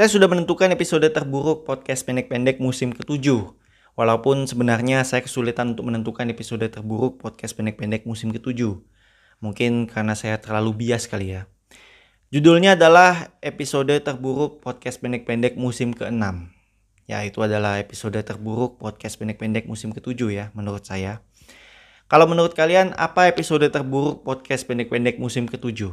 Saya sudah menentukan episode terburuk podcast pendek-pendek musim ke-7. Walaupun sebenarnya saya kesulitan untuk menentukan episode terburuk podcast pendek-pendek musim ke-7. Mungkin karena saya terlalu bias kali ya. Judulnya adalah episode terburuk podcast pendek-pendek musim ke-6. Ya, itu adalah episode terburuk podcast pendek-pendek musim ke-7 ya, menurut saya. Kalau menurut kalian, apa episode terburuk podcast pendek-pendek musim ke-7?